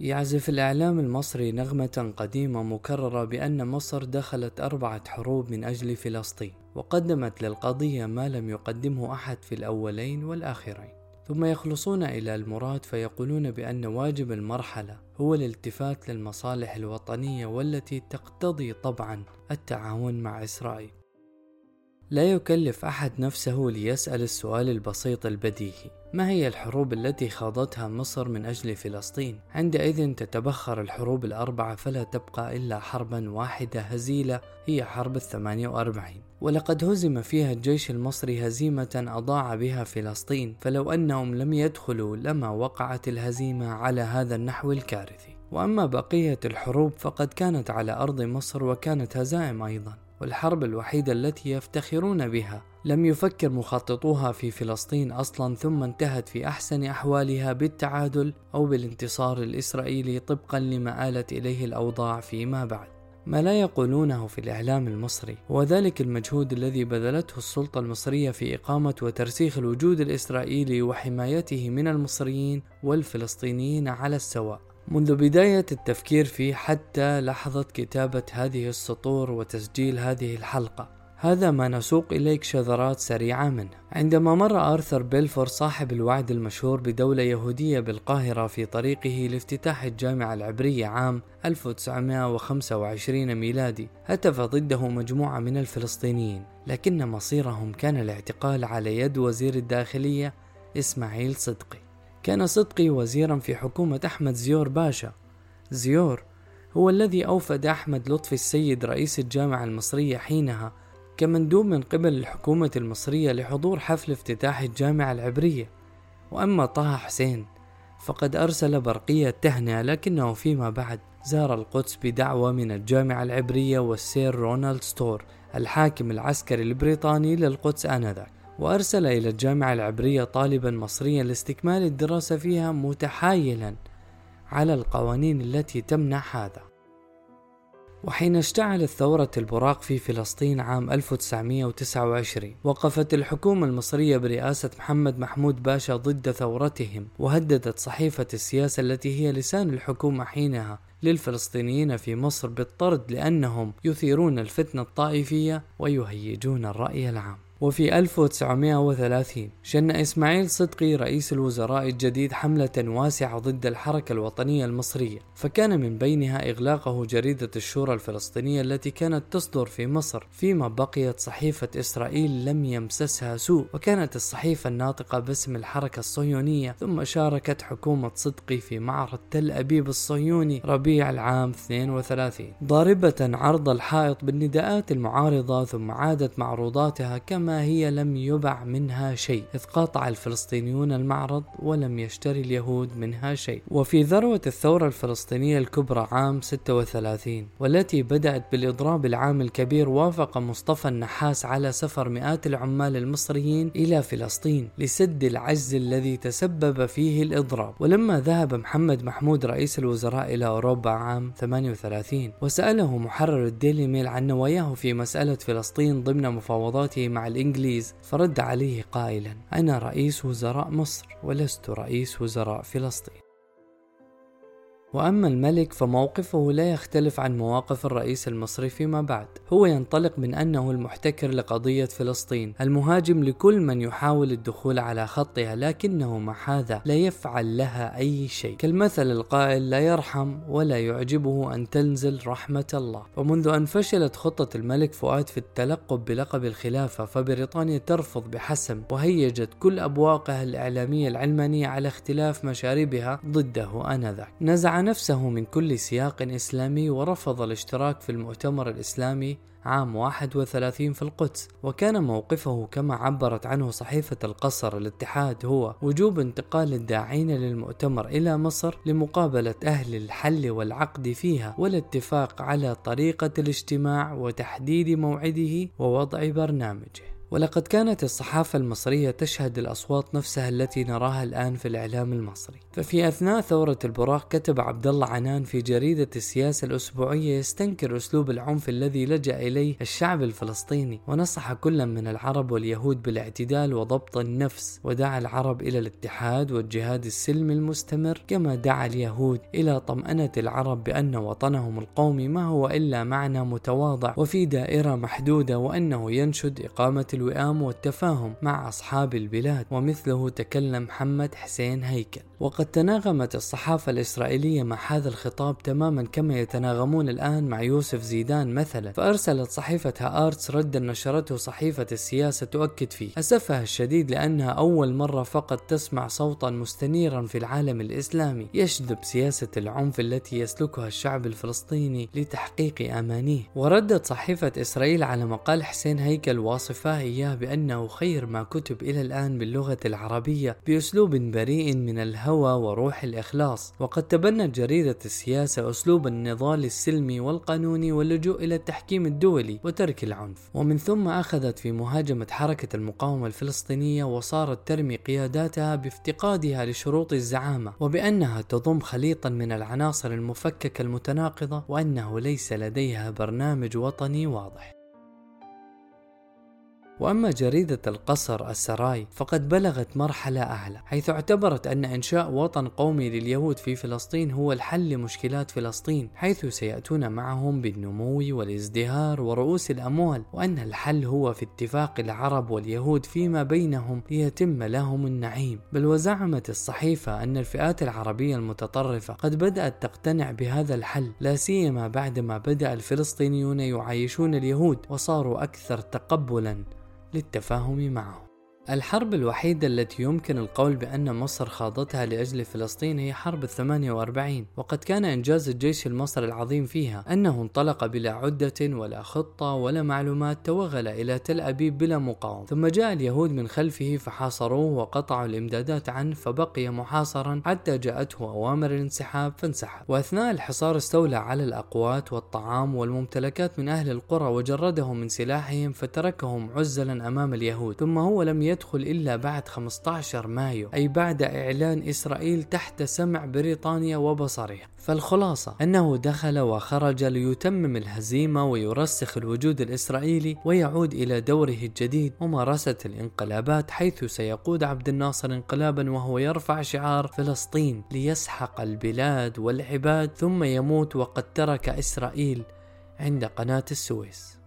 يعزف الإعلام المصري نغمة قديمة مكررة بأن مصر دخلت أربعة حروب من أجل فلسطين وقدمت للقضية ما لم يقدمه أحد في الأولين والآخرين. ثم يخلصون إلى المراد فيقولون بأن واجب المرحلة هو الالتفات للمصالح الوطنية والتي تقتضي طبعا التعاون مع إسرائيل. لا يكلف أحد نفسه ليسأل السؤال البسيط البديهي ما هي الحروب التي خاضتها مصر من أجل فلسطين؟ عندئذ تتبخر الحروب الأربعة فلا تبقى إلا حربا واحدة هزيلة هي حرب الثمانية وأربعين. ولقد هزم فيها الجيش المصري هزيمة أضاع بها فلسطين فلو أنهم لم يدخلوا لما وقعت الهزيمة على هذا النحو الكارثي. وأما بقية الحروب فقد كانت على أرض مصر وكانت هزائم أيضا. والحرب الوحيدة التي يفتخرون بها لم يفكر مخططوها في فلسطين أصلا ثم انتهت في أحسن أحوالها بالتعادل أو بالانتصار الإسرائيلي طبقا لما آلت إليه الأوضاع فيما بعد. ما لا يقولونه في الإعلام المصري هو ذلك المجهود الذي بذلته السلطة المصرية في إقامة وترسيخ الوجود الإسرائيلي وحمايته من المصريين والفلسطينيين على السواء. منذ بداية التفكير فيه حتى لحظة كتابة هذه السطور وتسجيل هذه الحلقة. هذا ما نسوق إليك شذرات سريعة منه. عندما مر آرثر بيلفور صاحب الوعد المشهور بدولة يهودية بالقاهرة في طريقه لافتتاح الجامعة العبرية عام 1925 ميلادي هتف ضده مجموعة من الفلسطينيين لكن مصيرهم كان الاعتقال على يد وزير الداخلية إسماعيل صدقي. كان صدقي وزيرا في حكومة أحمد زيور باشا. زيور هو الذي أوفد أحمد لطفي السيد رئيس الجامعة المصرية حينها كمندوب من قبل الحكومة المصرية لحضور حفل افتتاح الجامعة العبرية. وأما طه حسين فقد أرسل برقية تهنئة لكنه فيما بعد زار القدس بدعوة من الجامعة العبرية والسير رونالد ستورز الحاكم العسكري البريطاني للقدس آنذاك. وأرسل إلى الجامعة العبرية طالبا مصريا لاستكمال الدراسة فيها متحايلا على القوانين التي تمنع هذا. وحين اشتعلت ثورة البراق في فلسطين عام 1929 وقفت الحكومة المصرية برئاسة محمد محمود باشا ضد ثورتهم وهددت صحيفة السياسة التي هي لسان الحكومة حينها للفلسطينيين في مصر بالطرد لأنهم يثيرون الفتنة الطائفية ويهيجون الرأي العام. وفي 1930 شن إسماعيل صدقي رئيس الوزراء الجديد حملة واسعة ضد الحركة الوطنية المصرية فكان من بينها إغلاقه جريدة الشورى الفلسطينية التي كانت تصدر في مصر فيما بقيت صحيفة إسرائيل لم يمسسها سوء وكانت الصحيفة الناطقة باسم الحركة الصهيونية ثم شاركت حكومة صدقي في معرض تل أبيب الصهيوني ربيع العام 32 ضاربة عرض الحائط بالنداءات المعارضة ثم عادت معروضاتها كما هي لم يبع منها شيء إذ قاطع الفلسطينيون المعرض ولم يشتري اليهود منها شيء. وفي ذروة الثورة الفلسطينية الكبرى عام 36 والتي بدأت بالإضراب العام الكبير وافق مصطفى النحاس على سفر مئات العمال المصريين إلى فلسطين لسد العجز الذي تسبب فيه الإضراب. ولما ذهب محمد محمود رئيس الوزراء إلى أوروبا عام 38 وسأله محرر الديلي ميل عن نواياه في مسألة فلسطين ضمن مفاوضاته مع الإنجليز فرد عليه قائلا أنا رئيس وزراء مصر ولست رئيس وزراء فلسطين. وأما الملك فموقفه لا يختلف عن مواقف الرئيس المصري فيما بعد. هو ينطلق من أنه المحتكر لقضية فلسطين المهاجم لكل من يحاول الدخول على خطها لكنه مع هذا لا يفعل لها أي شيء. كالمثل القائل لا يرحم ولا يعجبه أن تنزل رحمة الله. ومنذ أن فشلت خطة الملك فؤاد في التلقب بلقب الخلافة فبريطانيا ترفض بحسم وهيجت كل أبواقها الإعلامية العلمانية على اختلاف مشاربها ضده آنذاك. نفسه من كل سياق إسلامي ورفض الاشتراك في المؤتمر الإسلامي عام 31 في القدس وكان موقفه كما عبرت عنه صحيفة القصر الاتحاد هو وجوب انتقال الداعين للمؤتمر إلى مصر لمقابلة أهل الحل والعقد فيها والاتفاق على طريقة الاجتماع وتحديد موعده ووضع برنامجه. ولقد كانت الصحافة المصرية تشهد الأصوات نفسها التي نراها الآن في الإعلام المصري. ففي أثناء ثورة البراق كتب عبد الله عنان في جريدة السياسة الأسبوعية يستنكر أسلوب العنف الذي لجأ إليه الشعب الفلسطيني ونصح كل من العرب واليهود بالاعتدال وضبط النفس ودعا العرب إلى الاتحاد والجهاد السلمي المستمر كما دعا اليهود إلى طمأنة العرب بأن وطنهم القومي ما هو إلا معنى متواضع وفي دائرة محدودة وأنه ينشد إقامة الوئام والتفاهم مع أصحاب البلاد ومثله تكلم محمد حسين هيكل. وقد تناغمت الصحافة الإسرائيلية مع هذا الخطاب تماما كما يتناغمون الآن مع يوسف زيدان مثلا. فأرسلت صحيفة هآرتس ردا نشرته صحيفة السياسة تؤكد فيه أسفها الشديد لأنها أول مرة فقط تسمع صوتا مستنيرا في العالم الإسلامي. يشذب سياسة العنف التي يسلكها الشعب الفلسطيني لتحقيق أمانيه. وردت صحيفة إسرائيل على مقال حسين هيكل واصفاه إياه بأنه خير ما كتب إلى الآن باللغة العربية بأسلوب بريء من الهوى وروح الإخلاص. وقد تبنت جريدة السياسة أسلوب النضال السلمي والقانوني واللجوء إلى التحكيم الدولي وترك العنف. ومن ثم أخذت في مهاجمة حركة المقاومة الفلسطينية وصارت ترمي قياداتها بافتقادها لشروط الزعامة وبأنها تضم خليطا من العناصر المفككة المتناقضة وأنه ليس لديها برنامج وطني واضح. وأما جريدة القصر السراي فقد بلغت مرحلة أعلى حيث اعتبرت أن إنشاء وطن قومي لليهود في فلسطين هو الحل لمشكلات فلسطين حيث سيأتون معهم بالنمو والازدهار ورؤوس الأموال وأن الحل هو في اتفاق العرب واليهود فيما بينهم ليتم لهم النعيم. بل وزعمت الصحيفة أن الفئات العربية المتطرفة قد بدأت تقتنع بهذا الحل لا سيما بعدما بدأ الفلسطينيون يعايشون اليهود وصاروا أكثر تقبلا. للتفاهم معه الحرب الوحيدة التي يمكن القول بأن مصر خاضتها لأجل فلسطين هي حرب الثمانية وأربعين وقد كان إنجاز الجيش المصري العظيم فيها أنه انطلق بلا عدة ولا خطة ولا معلومات توغل إلى تل أبيب بلا مقاومة. ثم جاء اليهود من خلفه فحاصروه وقطعوا الإمدادات عنه فبقي محاصرا حتى جاءته أوامر الانسحاب فانسحب. وأثناء الحصار استولى على الأقوات والطعام والممتلكات من أهل القرى وجردهم من سلاحهم فتركهم عزلا أمام اليهود. ثم هو لم يدخل إلا بعد 15 مايو أي بعد إعلان إسرائيل تحت سمع بريطانيا وبصرها. فالخلاصة أنه دخل وخرج ليتمم الهزيمة ويرسخ الوجود الإسرائيلي ويعود إلى دوره الجديد ممارسة الانقلابات حيث سيقود عبد الناصر انقلابا وهو يرفع شعار فلسطين ليسحق البلاد والعباد ثم يموت وقد ترك إسرائيل عند قناة السويس.